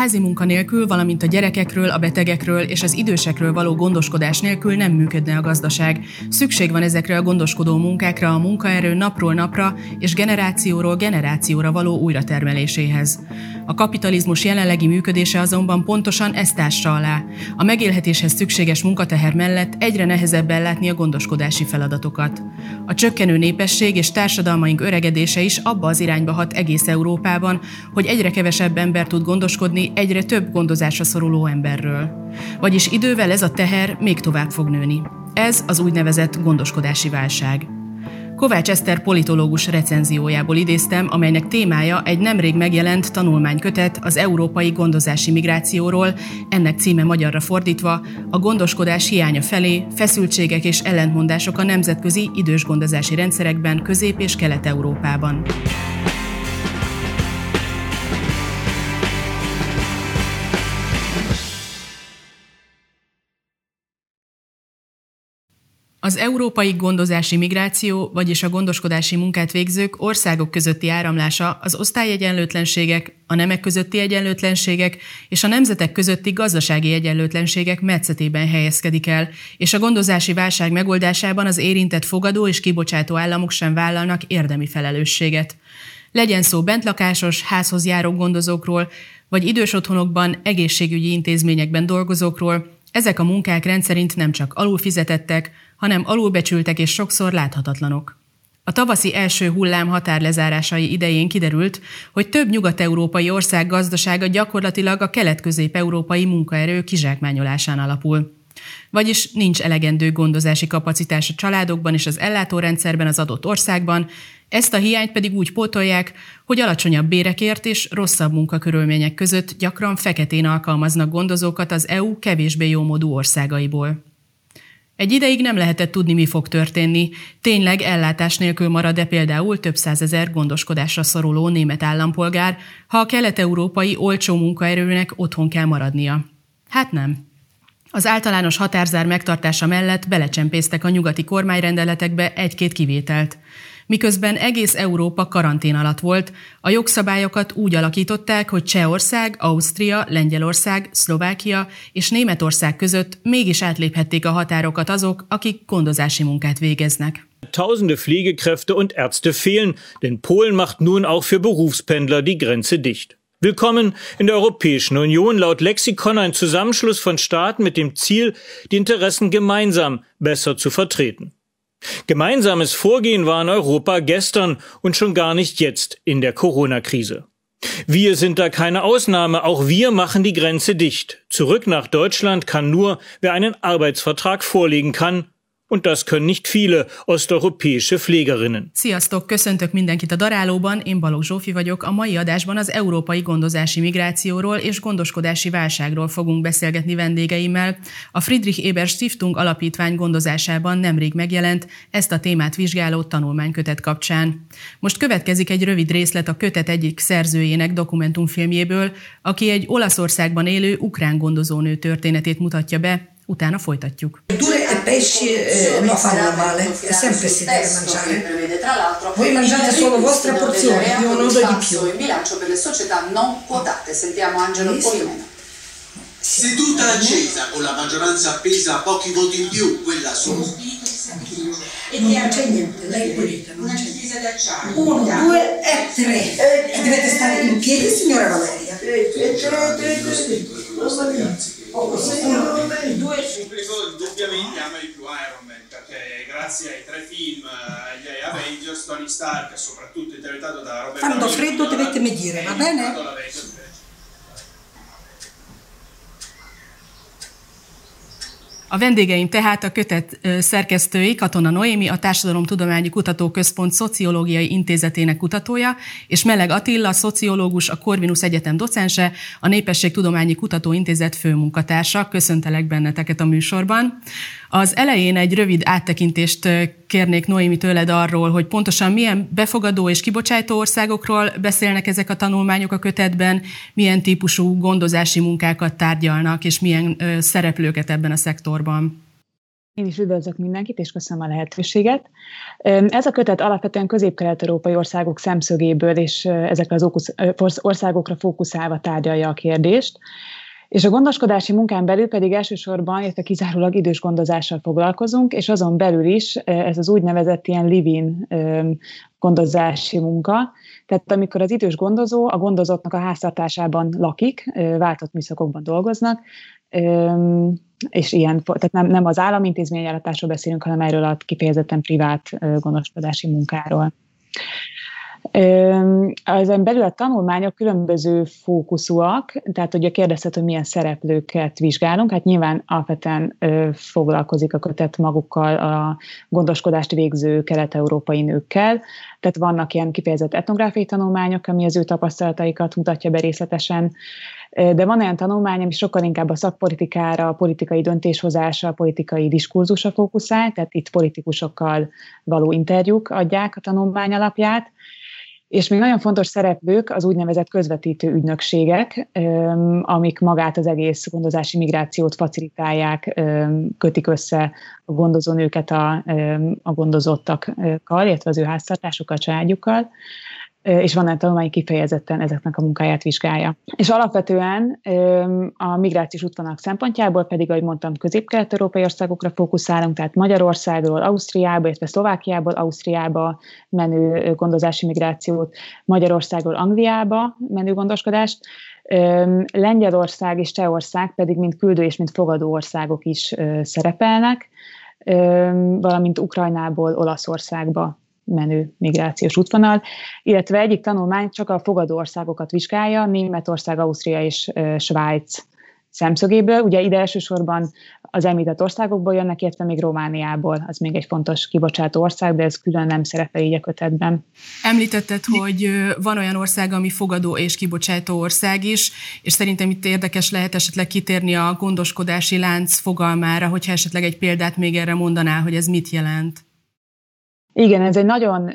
házi munka nélkül, valamint a gyerekekről, a betegekről és az idősekről való gondoskodás nélkül nem működne a gazdaság. Szükség van ezekre a gondoskodó munkákra a munkaerő napról napra és generációról generációra való újratermeléséhez. A kapitalizmus jelenlegi működése azonban pontosan ezt tássa alá. A megélhetéshez szükséges munkateher mellett egyre nehezebb ellátni a gondoskodási feladatokat. A csökkenő népesség és társadalmaink öregedése is abba az irányba hat egész Európában, hogy egyre kevesebb ember tud gondoskodni egyre több gondozásra szoruló emberről. Vagyis idővel ez a teher még tovább fog nőni. Ez az úgynevezett gondoskodási válság. Kovács Eszter politológus recenziójából idéztem, amelynek témája egy nemrég megjelent tanulmánykötet az európai gondozási migrációról, ennek címe magyarra fordítva a gondoskodás hiánya felé, feszültségek és ellentmondások a nemzetközi idős gondozási rendszerekben Közép- és Kelet-Európában. Az európai gondozási migráció, vagyis a gondoskodási munkát végzők országok közötti áramlása az osztályegyenlőtlenségek, a nemek közötti egyenlőtlenségek és a nemzetek közötti gazdasági egyenlőtlenségek metszetében helyezkedik el, és a gondozási válság megoldásában az érintett fogadó és kibocsátó államok sem vállalnak érdemi felelősséget. Legyen szó bentlakásos, házhoz járó gondozókról, vagy idős otthonokban, egészségügyi intézményekben dolgozókról, ezek a munkák rendszerint nem csak alulfizetettek, hanem alulbecsültek és sokszor láthatatlanok. A tavaszi első hullám határlezárásai idején kiderült, hogy több nyugat-európai ország gazdasága gyakorlatilag a kelet-közép-európai munkaerő kizsákmányolásán alapul. Vagyis nincs elegendő gondozási kapacitás a családokban és az ellátórendszerben az adott országban, ezt a hiányt pedig úgy pótolják, hogy alacsonyabb bérekért és rosszabb munkakörülmények között gyakran feketén alkalmaznak gondozókat az EU kevésbé jómódú országaiból. Egy ideig nem lehetett tudni, mi fog történni. Tényleg ellátás nélkül marad-e például több százezer gondoskodásra szoruló német állampolgár, ha a kelet-európai olcsó munkaerőnek otthon kell maradnia? Hát nem. Az általános határzár megtartása mellett belecsempésztek a nyugati kormányrendeletekbe egy-két kivételt – miközben egész Európa karantén alatt volt, a jogszabályokat úgy alakították, hogy Csehország, Ausztria, Lengyelország, Szlovákia és Németország között mégis átléphették a határokat azok, akik gondozási munkát végeznek. Tausende Pflegekräfte und Ärzte fehlen, denn Polen macht nun auch für Berufspendler die Grenze dicht. Willkommen in der Europäischen Union, laut Lexikon ein Zusammenschluss von Staaten mit dem Ziel, die Interessen gemeinsam besser zu vertreten. Gemeinsames Vorgehen war in Europa gestern und schon gar nicht jetzt in der Corona-Krise. Wir sind da keine Ausnahme, auch wir machen die Grenze dicht. Zurück nach Deutschland kann nur, wer einen Arbeitsvertrag vorlegen kann Und das können nicht viele osteuropäische Pflegerinnen. Sziasztok, köszöntök mindenkit a Darálóban, én Balogh Zsófi vagyok. A mai adásban az európai gondozási migrációról és gondoskodási válságról fogunk beszélgetni vendégeimmel. A Friedrich Eber Stiftung alapítvány gondozásában nemrég megjelent ezt a témát vizsgáló tanulmánykötet kapcsán. Most következik egy rövid részlet a kötet egyik szerzőjének dokumentumfilmjéből, aki egy Olaszországban élő ukrán gondozónő történetét mutatja be, Utána folytatjuk. Dure e pesci eh, non fanno male, è sempre si deve mangiare. Voi mangiate solo vostra porzione, io non do di più. Il bilancio per le società non quotate, sentiamo Angelo Polimeno. Seduta accesa con la maggioranza appesa a pochi voti in più, quella. E non c'è niente, lei pulita, non c'è niente. Uno, due e tre. E dovete stare in piedi, signora Valeria. E tre, tre, così. Due supplicò indubbiamente ama di più Iron Man perché grazie ai tre film, agli Avengers, Tony Stark, soprattutto interpretato da Robert Quando freddo dovete mi dire, va bene? A vendégeim tehát a kötet szerkesztői Katona Noémi, a Társadalomtudományi Kutatóközpont Szociológiai Intézetének kutatója, és Meleg Attila, szociológus, a Corvinus Egyetem docense, a Népességtudományi Kutatóintézet főmunkatársa. Köszöntelek benneteket a műsorban. Az elején egy rövid áttekintést kérnék Noémi tőled arról, hogy pontosan milyen befogadó és kibocsátó országokról beszélnek ezek a tanulmányok a kötetben, milyen típusú gondozási munkákat tárgyalnak, és milyen szereplőket ebben a szektorban. Én is üdvözlök mindenkit, és köszönöm a lehetőséget. Ez a kötet alapvetően közép-kelet-európai országok szemszögéből és ezekre az országokra fókuszálva tárgyalja a kérdést. És a gondoskodási munkán belül pedig elsősorban, illetve kizárólag idős gondozással foglalkozunk, és azon belül is ez az úgynevezett ilyen living gondozási munka. Tehát amikor az idős gondozó a gondozottnak a háztartásában lakik, váltott műszakokban dolgoznak, és ilyen, tehát nem, nem az államintézményjáratásról beszélünk, hanem erről a kifejezetten privát gondoskodási munkáról. Ezen belül a tanulmányok különböző fókuszúak, tehát ugye kérdezted, hogy milyen szereplőket vizsgálunk, hát nyilván alapvetően foglalkozik a kötet magukkal a gondoskodást végző kelet-európai nőkkel, tehát vannak ilyen kifejezett etnográfiai tanulmányok, ami az ő tapasztalataikat mutatja be részletesen, de van olyan tanulmány, ami sokkal inkább a szakpolitikára, a politikai döntéshozásra, a politikai diskurzusra fókuszál, tehát itt politikusokkal való interjúk adják a tanulmány alapját, és még nagyon fontos szereplők az úgynevezett közvetítő ügynökségek, amik magát az egész gondozási migrációt facilitálják, kötik össze a gondozónőket a, a gondozottakkal, illetve az ő háztartásukkal, családjukkal és van egy tanulmány kifejezetten ezeknek a munkáját vizsgálja. És alapvetően a migrációs útvonalak szempontjából pedig, ahogy mondtam, közép-kelet-európai országokra fókuszálunk, tehát Magyarországról, Ausztriába, illetve Szlovákiából, Ausztriába menő gondozási migrációt, Magyarországról, Angliába menő gondoskodást, Lengyelország és Csehország pedig mint küldő és mint fogadó országok is szerepelnek, valamint Ukrajnából Olaszországba menő migrációs útvonal, illetve egyik tanulmány csak a fogadó országokat vizsgálja, Németország, Ausztria és Svájc szemszögéből. Ugye ide elsősorban az említett országokból jönnek, illetve még Romániából, az még egy fontos kibocsátó ország, de ez külön nem szerepel így a kötetben. Említetted, hogy van olyan ország, ami fogadó és kibocsátó ország is, és szerintem itt érdekes lehet esetleg kitérni a gondoskodási lánc fogalmára, hogyha esetleg egy példát még erre mondanál, hogy ez mit jelent. Igen, ez egy nagyon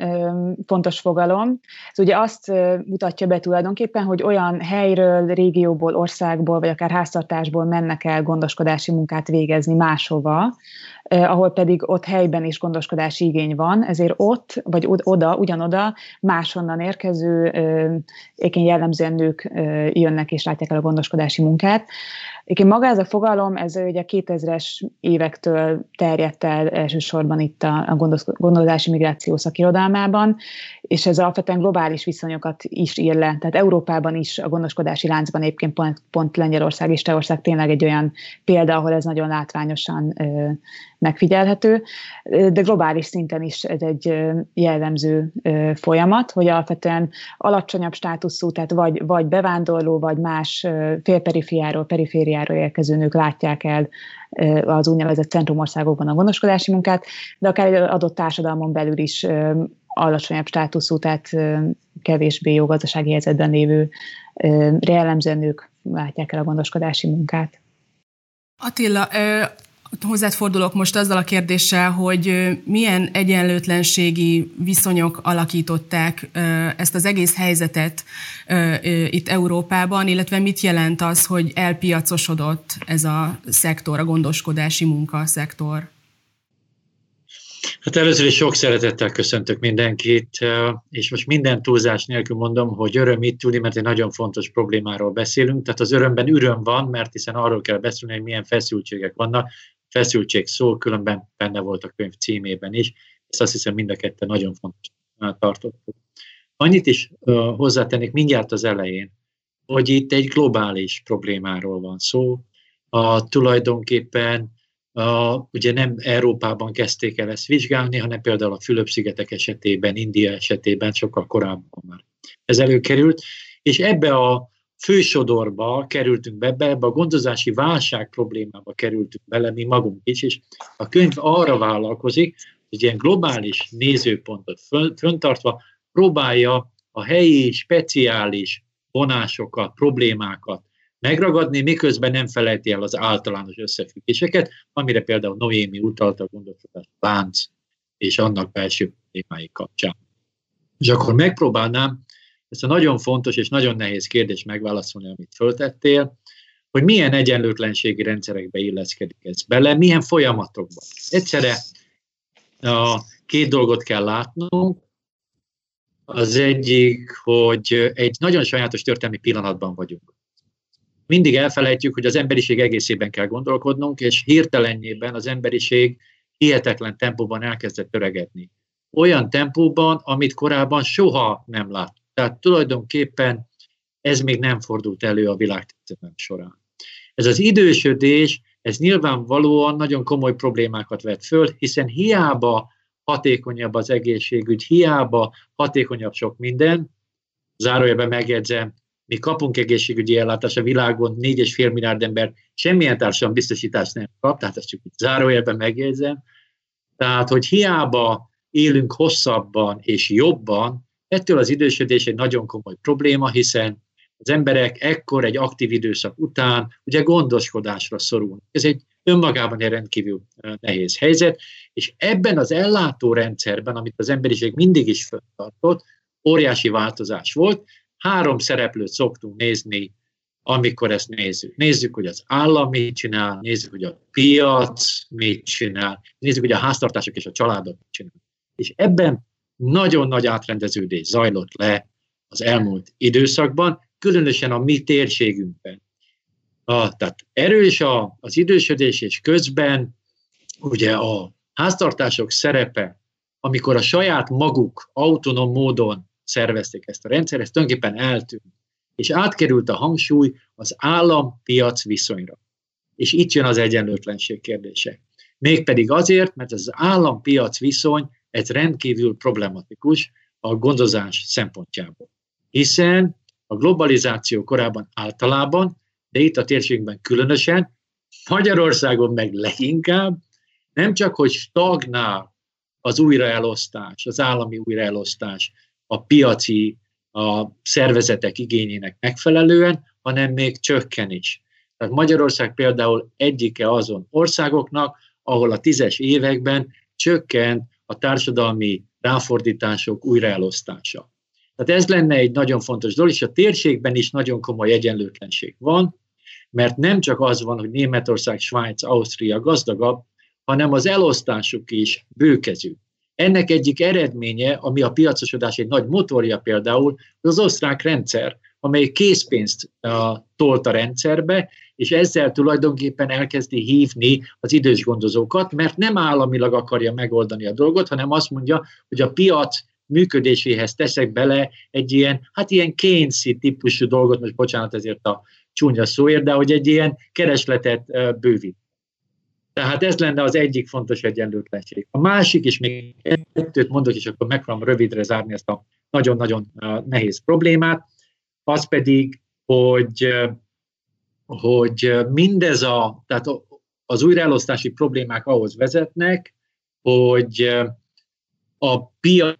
fontos fogalom. Ez ugye azt mutatja be tulajdonképpen, hogy olyan helyről, régióból, országból, vagy akár háztartásból mennek el gondoskodási munkát végezni máshova, ahol pedig ott helyben is gondoskodási igény van, ezért ott, vagy oda, ugyanoda máshonnan érkező, éken jellemzően nők jönnek és látják el a gondoskodási munkát. Egyébként maga ez a fogalom, ez ugye 2000-es évektől terjedt el elsősorban itt a, a gondozási migráció szakirodalmában, és ez alapvetően globális viszonyokat is ír le. Tehát Európában is a gondoskodási láncban egyébként pont, pont Lengyelország és Teország tényleg egy olyan példa, ahol ez nagyon látványosan ö, megfigyelhető, de globális szinten is ez egy jellemző ö, folyamat, hogy alapvetően alacsonyabb státuszú, tehát vagy, vagy bevándorló, vagy más félperifériáról, perifériáról érkező nők látják el az úgynevezett centrumországokban a gondoskodási munkát, de akár egy adott társadalmon belül is alacsonyabb státuszú, tehát kevésbé jó gazdasági helyzetben lévő jellemzően nők látják el a gondoskodási munkát. Attila, hozzád fordulok most azzal a kérdéssel, hogy milyen egyenlőtlenségi viszonyok alakították ezt az egész helyzetet itt Európában, illetve mit jelent az, hogy elpiacosodott ez a szektor, a gondoskodási munka szektor? Hát először is sok szeretettel köszöntök mindenkit, és most minden túlzás nélkül mondom, hogy öröm itt ülni, mert egy nagyon fontos problémáról beszélünk. Tehát az örömben öröm van, mert hiszen arról kell beszélni, hogy milyen feszültségek vannak. Feszültség szó, különben benne volt a könyv címében is. Ezt azt hiszem mind a ketten nagyon fontos tartottuk. Annyit is hozzátennék mindjárt az elején, hogy itt egy globális problémáról van szó. A, tulajdonképpen ugye nem Európában kezdték el ezt vizsgálni, hanem például a Fülöp-szigetek esetében, India esetében sokkal korábban már ez előkerült, és ebbe a fősodorba kerültünk be, ebbe a gondozási válság problémába kerültünk bele mi magunk is, és a könyv arra vállalkozik, hogy ilyen globális nézőpontot föntartva próbálja a helyi, speciális vonásokat, problémákat megragadni, miközben nem felejti el az általános összefüggéseket, amire például Noémi utalta a gondolkodás lánc és annak belső problémái kapcsán. És akkor megpróbálnám ezt a nagyon fontos és nagyon nehéz kérdést megválaszolni, amit föltettél, hogy milyen egyenlőtlenségi rendszerekbe illeszkedik ez bele, milyen folyamatokban. Egyszerre a két dolgot kell látnunk. Az egyik, hogy egy nagyon sajátos történelmi pillanatban vagyunk. Mindig elfelejtjük, hogy az emberiség egészében kell gondolkodnunk, és hirtelenjében az emberiség hihetetlen tempóban elkezdett töregedni. Olyan tempóban, amit korábban soha nem lát. Tehát tulajdonképpen ez még nem fordult elő a világtörténelem során. Ez az idősödés, ez nyilvánvalóan nagyon komoly problémákat vet föl, hiszen hiába hatékonyabb az egészségügy, hiába hatékonyabb sok minden, zárójelben megjegyzem, mi kapunk egészségügyi ellátást a világon, 4,5 milliárd ember semmilyen társadalmi biztosítást nem kap, tehát ezt csak zárójelben megjegyzem. Tehát, hogy hiába élünk hosszabban és jobban, ettől az idősödés egy nagyon komoly probléma, hiszen az emberek ekkor egy aktív időszak után ugye gondoskodásra szorulnak. Ez egy önmagában egy rendkívül nehéz helyzet, és ebben az ellátórendszerben, amit az emberiség mindig is föntartott, óriási változás volt. Három szereplőt szoktunk nézni, amikor ezt nézzük. Nézzük, hogy az állam mit csinál, nézzük, hogy a piac mit csinál, nézzük, hogy a háztartások és a családok mit csinál. És ebben nagyon nagy átrendeződés zajlott le az elmúlt időszakban, különösen a mi térségünkben. A, tehát erős a, az idősödés, és közben ugye a háztartások szerepe, amikor a saját maguk autonóm módon szervezték ezt a rendszert, ez tulajdonképpen eltűnt. És átkerült a hangsúly az állam-piac viszonyra. És itt jön az egyenlőtlenség kérdése. Mégpedig azért, mert az állam-piac viszony, ez rendkívül problematikus a gondozás szempontjából. Hiszen a globalizáció korában általában, de itt a térségben különösen, Magyarországon meg leginkább, nem csak, hogy stagnál az újraelosztás, az állami újraelosztás, a piaci, a szervezetek igényének megfelelően, hanem még csökken is. Tehát Magyarország például egyike azon országoknak, ahol a tízes években csökkent a társadalmi ráfordítások újraelosztása. Tehát ez lenne egy nagyon fontos dolog, és a térségben is nagyon komoly egyenlőtlenség van, mert nem csak az van, hogy Németország, Svájc, Ausztria gazdagabb, hanem az elosztásuk is bőkezű. Ennek egyik eredménye, ami a piacosodás egy nagy motorja például, az osztrák rendszer, amely készpénzt uh, tolt a rendszerbe, és ezzel tulajdonképpen elkezdi hívni az idős gondozókat, mert nem államilag akarja megoldani a dolgot, hanem azt mondja, hogy a piac működéséhez teszek bele egy ilyen, hát ilyen Keynesi típusú dolgot, most bocsánat ezért a csúnya szóért, de hogy egy ilyen keresletet bővít. Tehát ez lenne az egyik fontos egyenlőtlenség. A másik, és még kettőt mondok, és akkor megpróbálom rövidre zárni ezt a nagyon-nagyon nehéz problémát, az pedig, hogy, hogy mindez a, tehát az újraelosztási problémák ahhoz vezetnek, hogy a piac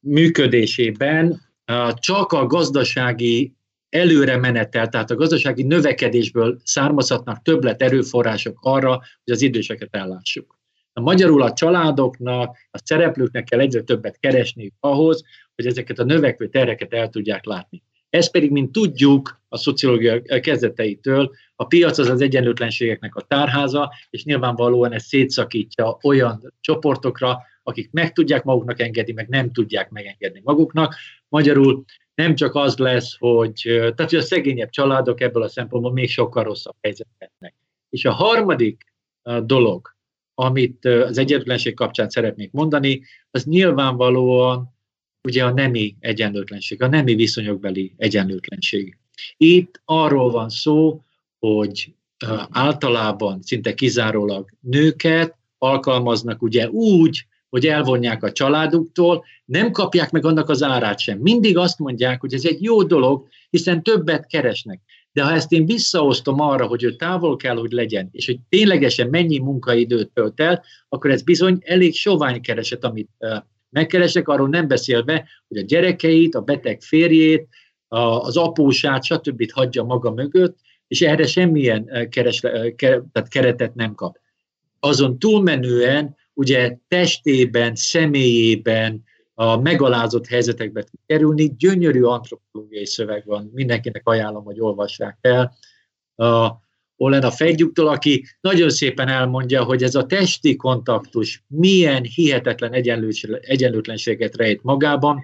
működésében csak a gazdasági előre menetel, tehát a gazdasági növekedésből származhatnak többlet erőforrások arra, hogy az időseket ellássuk. A magyarul a családoknak, a szereplőknek kell egyre többet keresni ahhoz, hogy ezeket a növekvő tereket el tudják látni. Ez pedig, mint tudjuk a szociológia kezdeteitől, a piac az az egyenlőtlenségeknek a tárháza, és nyilvánvalóan ez szétszakítja olyan csoportokra, akik meg tudják maguknak engedni, meg nem tudják megengedni maguknak. Magyarul nem csak az lesz, hogy, tehát, hogy a szegényebb családok ebből a szempontból még sokkal rosszabb helyzetnek. És a harmadik dolog, amit az egyenlőtlenség kapcsán szeretnék mondani, az nyilvánvalóan ugye a nemi egyenlőtlenség, a nemi viszonyokbeli egyenlőtlenség. Itt arról van szó, hogy általában szinte kizárólag nőket alkalmaznak ugye úgy, hogy elvonják a családuktól, nem kapják meg annak az árát sem. Mindig azt mondják, hogy ez egy jó dolog, hiszen többet keresnek. De ha ezt én visszaosztom arra, hogy ő távol kell, hogy legyen, és hogy ténylegesen mennyi munkaidőt tölt el, akkor ez bizony elég sovány kereset, amit megkeresek, arról nem beszélve, hogy a gyerekeit, a beteg férjét, az apósát, stb. hagyja maga mögött, és erre semmilyen keres, keretet nem kap. Azon túlmenően ugye testében, személyében, a megalázott helyzetekbe tud kerülni. Gyönyörű antropológiai szöveg van, mindenkinek ajánlom, hogy olvassák el. a Olena Fegyuktól, aki nagyon szépen elmondja, hogy ez a testi kontaktus milyen hihetetlen egyenlőtlenséget rejt magában,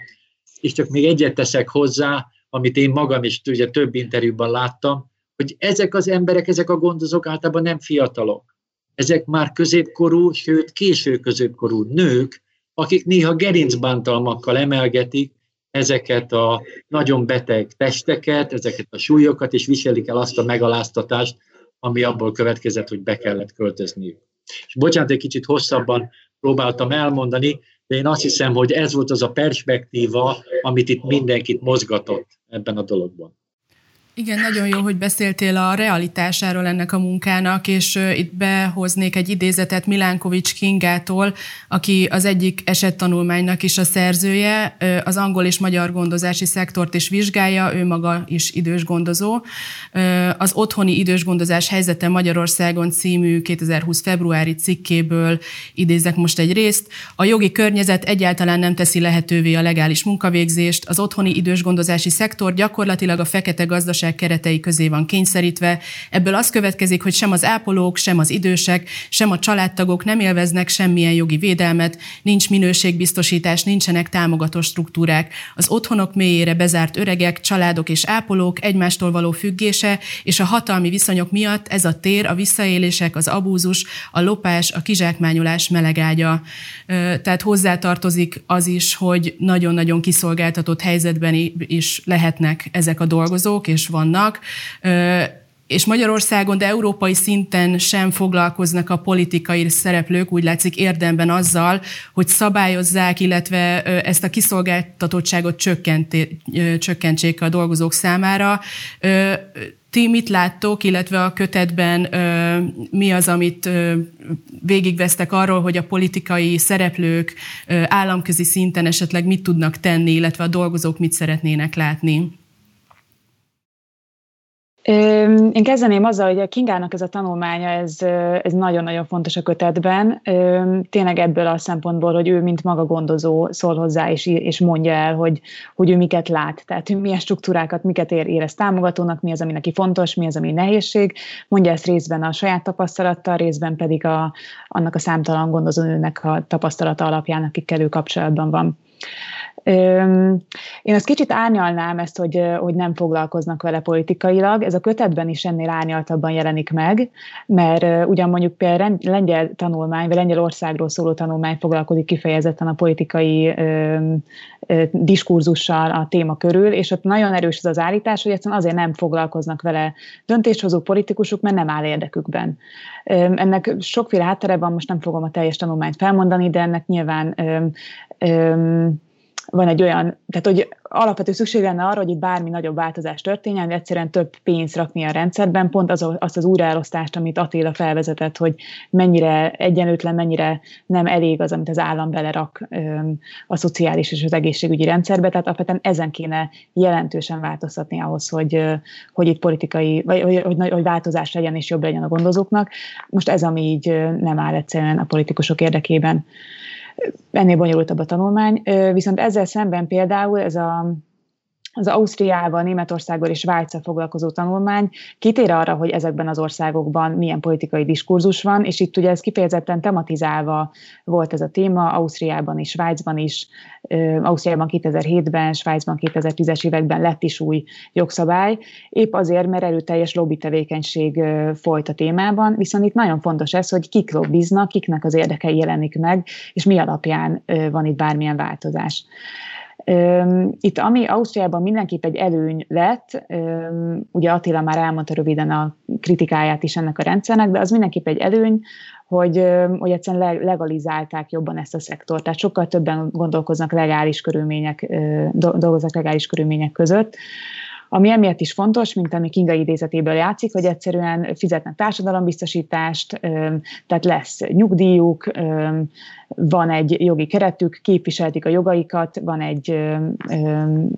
és csak még egyet teszek hozzá, amit én magam is ugye több interjúban láttam, hogy ezek az emberek, ezek a gondozók általában nem fiatalok. Ezek már középkorú, sőt késő középkorú nők, akik néha gerincbántalmakkal emelgetik ezeket a nagyon beteg testeket, ezeket a súlyokat, és viselik el azt a megaláztatást, ami abból következett, hogy be kellett költözniük. És bocsánat, egy kicsit hosszabban próbáltam elmondani, de én azt hiszem, hogy ez volt az a perspektíva, amit itt mindenkit mozgatott ebben a dologban. Igen, nagyon jó, hogy beszéltél a realitásáról ennek a munkának, és itt behoznék egy idézetet Milánkovics Kingától, aki az egyik esettanulmánynak is a szerzője, az angol és magyar gondozási szektort is vizsgálja, ő maga is idős gondozó. Az otthoni idős gondozás helyzete Magyarországon című 2020 februári cikkéből idézek most egy részt. A jogi környezet egyáltalán nem teszi lehetővé a legális munkavégzést, az otthoni idős gondozási szektor gyakorlatilag a fekete gazdaság gazdaság keretei közé van kényszerítve. Ebből az következik, hogy sem az ápolók, sem az idősek, sem a családtagok nem élveznek semmilyen jogi védelmet, nincs minőségbiztosítás, nincsenek támogató struktúrák. Az otthonok mélyére bezárt öregek, családok és ápolók egymástól való függése és a hatalmi viszonyok miatt ez a tér, a visszaélések, az abúzus, a lopás, a kizsákmányolás melegágya. Tehát hozzátartozik az is, hogy nagyon-nagyon kiszolgáltatott helyzetben is lehetnek ezek a dolgozók, és vannak, és Magyarországon, de európai szinten sem foglalkoznak a politikai szereplők, úgy látszik érdemben azzal, hogy szabályozzák, illetve ezt a kiszolgáltatottságot csökkentsék a dolgozók számára. Ti mit láttok, illetve a kötetben mi az, amit végigvesztek arról, hogy a politikai szereplők államközi szinten esetleg mit tudnak tenni, illetve a dolgozók mit szeretnének látni? Én kezdeném azzal, hogy a Kingának ez a tanulmánya, ez, ez nagyon-nagyon fontos a kötetben. Tényleg ebből a szempontból, hogy ő, mint maga gondozó, szól hozzá és, és mondja el, hogy, hogy ő miket lát. Tehát hogy milyen struktúrákat, miket ér, érez támogatónak, mi az, ami neki fontos, mi az, ami nehézség. Mondja ezt részben a saját tapasztalattal, részben pedig a, annak a számtalan gondozónőnek a tapasztalata alapján, akikkel ő kapcsolatban van. Én azt kicsit árnyalnám ezt, hogy, hogy nem foglalkoznak vele politikailag. Ez a kötetben is ennél árnyaltabban jelenik meg, mert ugyan mondjuk például lengyel tanulmány, vagy Lengyelországról szóló tanulmány foglalkozik kifejezetten a politikai diskurzussal a téma körül, és ott nagyon erős az az állítás, hogy egyszerűen azért nem foglalkoznak vele döntéshozó politikusok, mert nem áll érdekükben. Ennek sokféle háttere van, most nem fogom a teljes tanulmányt felmondani, de ennek nyilván van egy olyan, tehát hogy alapvető szükség lenne arra, hogy itt bármi nagyobb változás történjen, hogy egyszerűen több pénzt rakni a rendszerben, pont az, azt az újraelosztást, amit Attila felvezetett, hogy mennyire egyenlőtlen, mennyire nem elég az, amit az állam belerak a szociális és az egészségügyi rendszerbe, tehát alapvetően ezen kéne jelentősen változtatni ahhoz, hogy, hogy itt politikai, vagy hogy, hogy, hogy változás legyen és jobb legyen a gondozóknak. Most ez, ami így nem áll egyszerűen a politikusok érdekében ennél bonyolultabb a tanulmány, viszont ezzel szemben például ez a az Ausztriával, Németországgal és Svájccal foglalkozó tanulmány kitér arra, hogy ezekben az országokban milyen politikai diskurzus van, és itt ugye ez kifejezetten tematizálva volt ez a téma, Ausztriában és Svájcban is, Ausztriában 2007-ben, Svájcban 2010-es években lett is új jogszabály, épp azért, mert erőteljes lobby tevékenység folyt a témában, viszont itt nagyon fontos ez, hogy kik lobbiznak, kiknek az érdekei jelenik meg, és mi alapján van itt bármilyen változás. Itt, ami Ausztriában mindenképp egy előny lett, ugye Attila már elmondta röviden a kritikáját is ennek a rendszernek, de az mindenképp egy előny, hogy, hogy egyszerűen legalizálták jobban ezt a szektort. Tehát sokkal többen gondolkoznak legális körülmények, dolgoznak legális körülmények között. Ami emiatt is fontos, mint ami Kinga idézetéből játszik, hogy egyszerűen fizetnek társadalombiztosítást, tehát lesz nyugdíjuk, van egy jogi keretük, képviseltik a jogaikat, van egy,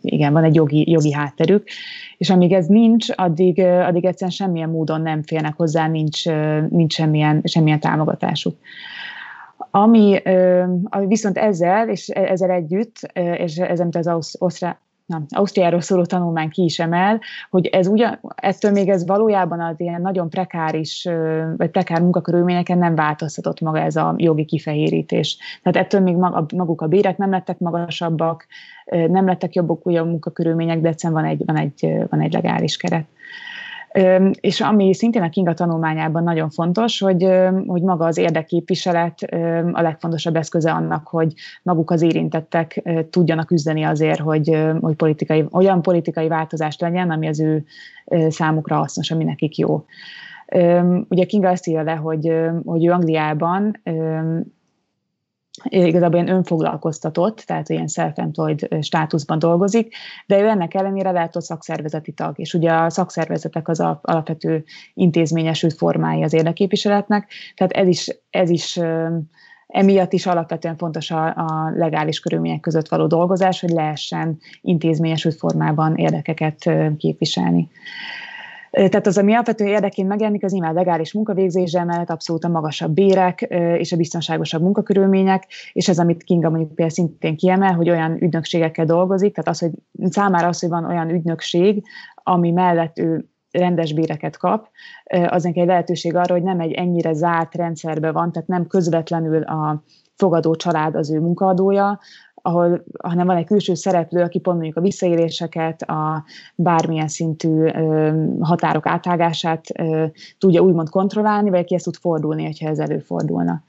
igen, van egy jogi, jogi hátterük, és amíg ez nincs, addig, addig egyszerűen semmilyen módon nem félnek hozzá, nincs, nincs semmilyen, semmilyen támogatásuk. Ami viszont ezzel, és ezzel együtt, és ez, amit az na, Ausztriáról szóló tanulmány ki is emel, hogy ez ugyan, ettől még ez valójában az ilyen nagyon prekáris, vagy prekár munkakörülményeken nem változtatott maga ez a jogi kifehérítés. Tehát ettől még maguk a bérek nem lettek magasabbak, nem lettek jobbak ugye a munkakörülmények, de egyszerűen van egy, van egy, van egy legális keret. És ami szintén a Kinga tanulmányában nagyon fontos, hogy, hogy maga az érdekképviselet a legfontosabb eszköze annak, hogy maguk az érintettek tudjanak üzdeni azért, hogy, hogy politikai, olyan politikai változást legyen, ami az ő számukra hasznos, ami nekik jó. Ugye Kinga azt írja le, hogy, hogy ő Angliában igazából ilyen önfoglalkoztatott, tehát ilyen self-employed státuszban dolgozik, de ő ennek ellenére a szakszervezeti tag, és ugye a szakszervezetek az alapvető intézményesült formái az érdeképviseletnek, tehát ez is, ez is Emiatt is alapvetően fontos a, a legális körülmények között való dolgozás, hogy lehessen intézményesült formában érdekeket képviselni. Tehát az, ami alapvetően érdeként megjelenik, az nyilván legális munkavégzése mellett abszolút a magasabb bérek és a biztonságosabb munkakörülmények, és ez, amit Kinga mondjuk például szintén kiemel, hogy olyan ügynökségekkel dolgozik, tehát az, hogy számára az, hogy van olyan ügynökség, ami mellett ő rendes béreket kap, az egy lehetőség arra, hogy nem egy ennyire zárt rendszerbe van, tehát nem közvetlenül a fogadó család az ő munkaadója, ahol, hanem van egy külső szereplő, aki pont mondjuk a visszaéléseket, a bármilyen szintű ö, határok átágását ö, tudja úgymond kontrollálni, vagy aki ezt tud fordulni, ha ez előfordulna.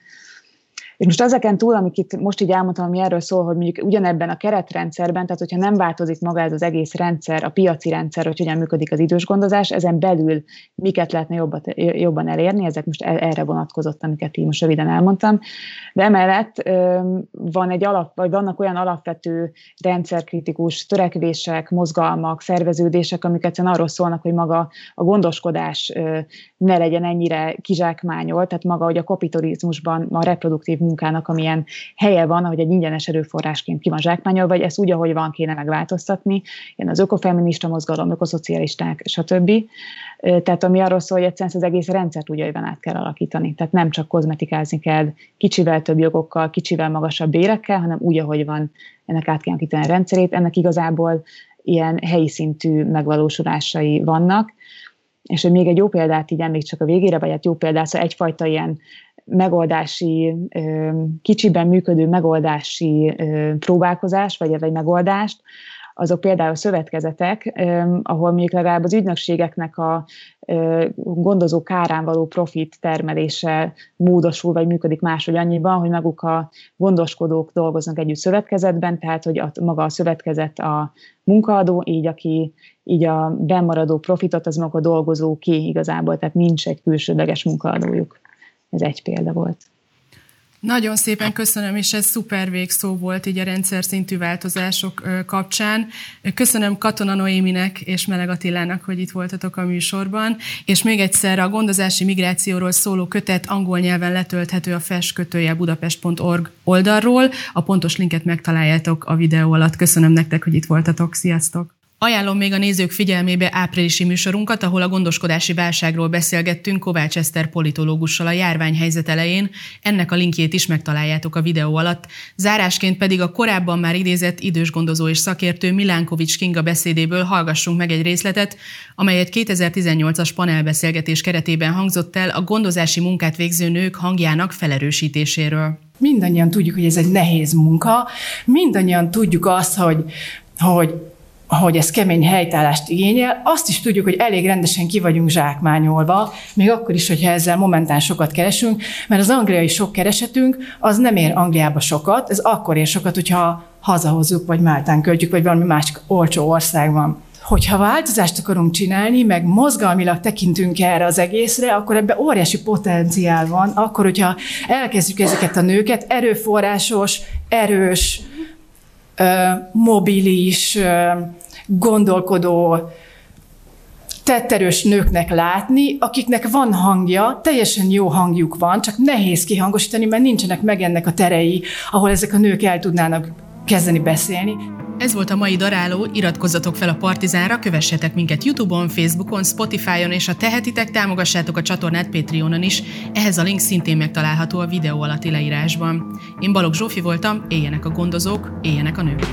És most ezeken túl, amik itt most így elmondtam, ami erről szól, hogy mondjuk ugyanebben a keretrendszerben, tehát hogyha nem változik maga ez az egész rendszer, a piaci rendszer, hogy hogyan működik az idős gondozás, ezen belül miket lehetne jobban, jobban elérni, ezek most erre vonatkozott, amiket így most röviden elmondtam. De emellett van egy alap, vagy vannak olyan alapvető rendszerkritikus törekvések, mozgalmak, szerveződések, amik egyszerűen arról szólnak, hogy maga a gondoskodás ne legyen ennyire kizsákmányolt, tehát maga, hogy a kapitalizmusban a reproduktív munkának, amilyen helye van, ahogy egy ingyenes erőforrásként ki van zsákmányolva, vagy ezt úgy, ahogy van, kéne megváltoztatni. Ilyen az ökofeminista mozgalom, ökoszocialisták, stb. Tehát ami arról szól, hogy egyszerűen az egész rendszert úgy jövőben át kell alakítani. Tehát nem csak kozmetikázni kell kicsivel több jogokkal, kicsivel magasabb bérekkel, hanem úgy, ahogy van, ennek át kell alakítani a rendszerét. Ennek igazából ilyen helyi szintű megvalósulásai vannak. És hogy még egy jó példát így emlék csak a végére, vagy hát jó példát, szóval egyfajta ilyen megoldási, kicsiben működő megoldási próbálkozás, vagy egy megoldást, azok például szövetkezetek, ahol mondjuk legalább az ügynökségeknek a gondozó kárán való profit termelése módosul, vagy működik máshogy annyiban, hogy maguk a gondoskodók dolgoznak együtt szövetkezetben, tehát hogy a, maga a szövetkezet a munkaadó, így aki így a bemaradó profitot az maga a dolgozó ki igazából, tehát nincs egy külsődleges munkaadójuk. Ez egy példa volt. Nagyon szépen köszönöm, és ez szuper végszó volt így a rendszer szintű változások kapcsán. Köszönöm Katona Noéminek és Meleg Attilának, hogy itt voltatok a műsorban, és még egyszer a gondozási migrációról szóló kötet angol nyelven letölthető a festkötője budapest.org oldalról. A pontos linket megtaláljátok a videó alatt. Köszönöm nektek, hogy itt voltatok. Sziasztok! Ajánlom még a nézők figyelmébe áprilisi műsorunkat, ahol a gondoskodási válságról beszélgettünk Kovács Eszter politológussal a járványhelyzet elején. Ennek a linkjét is megtaláljátok a videó alatt. Zárásként pedig a korábban már idézett idős gondozó és szakértő Milánkovics Kinga beszédéből hallgassunk meg egy részletet, amely egy 2018-as panelbeszélgetés keretében hangzott el a gondozási munkát végző nők hangjának felerősítéséről. Mindannyian tudjuk, hogy ez egy nehéz munka, mindannyian tudjuk azt, hogy, hogy hogy ez kemény helytállást igényel, azt is tudjuk, hogy elég rendesen ki vagyunk zsákmányolva, még akkor is, hogyha ezzel momentán sokat keresünk, mert az angliai sok keresetünk az nem ér Angliába sokat, ez akkor ér sokat, hogyha hazahozzuk, vagy Máltán költjük, vagy valami másik olcsó országban. Hogyha változást akarunk csinálni, meg mozgalmilag tekintünk erre az egészre, akkor ebbe óriási potenciál van, akkor, hogyha elkezdjük ezeket a nőket erőforrásos, erős, mobilis, gondolkodó, tetterős nőknek látni, akiknek van hangja, teljesen jó hangjuk van, csak nehéz kihangosítani, mert nincsenek meg ennek a terei, ahol ezek a nők el tudnának kezdeni beszélni. Ez volt a mai daráló, iratkozzatok fel a Partizánra, kövessetek minket Youtube-on, Facebookon, Spotify-on, és ha tehetitek, támogassátok a csatornát Patreonon is. Ehhez a link szintén megtalálható a videó alatti leírásban. Én Balogh Zsófi voltam, éljenek a gondozók, éljenek a nők!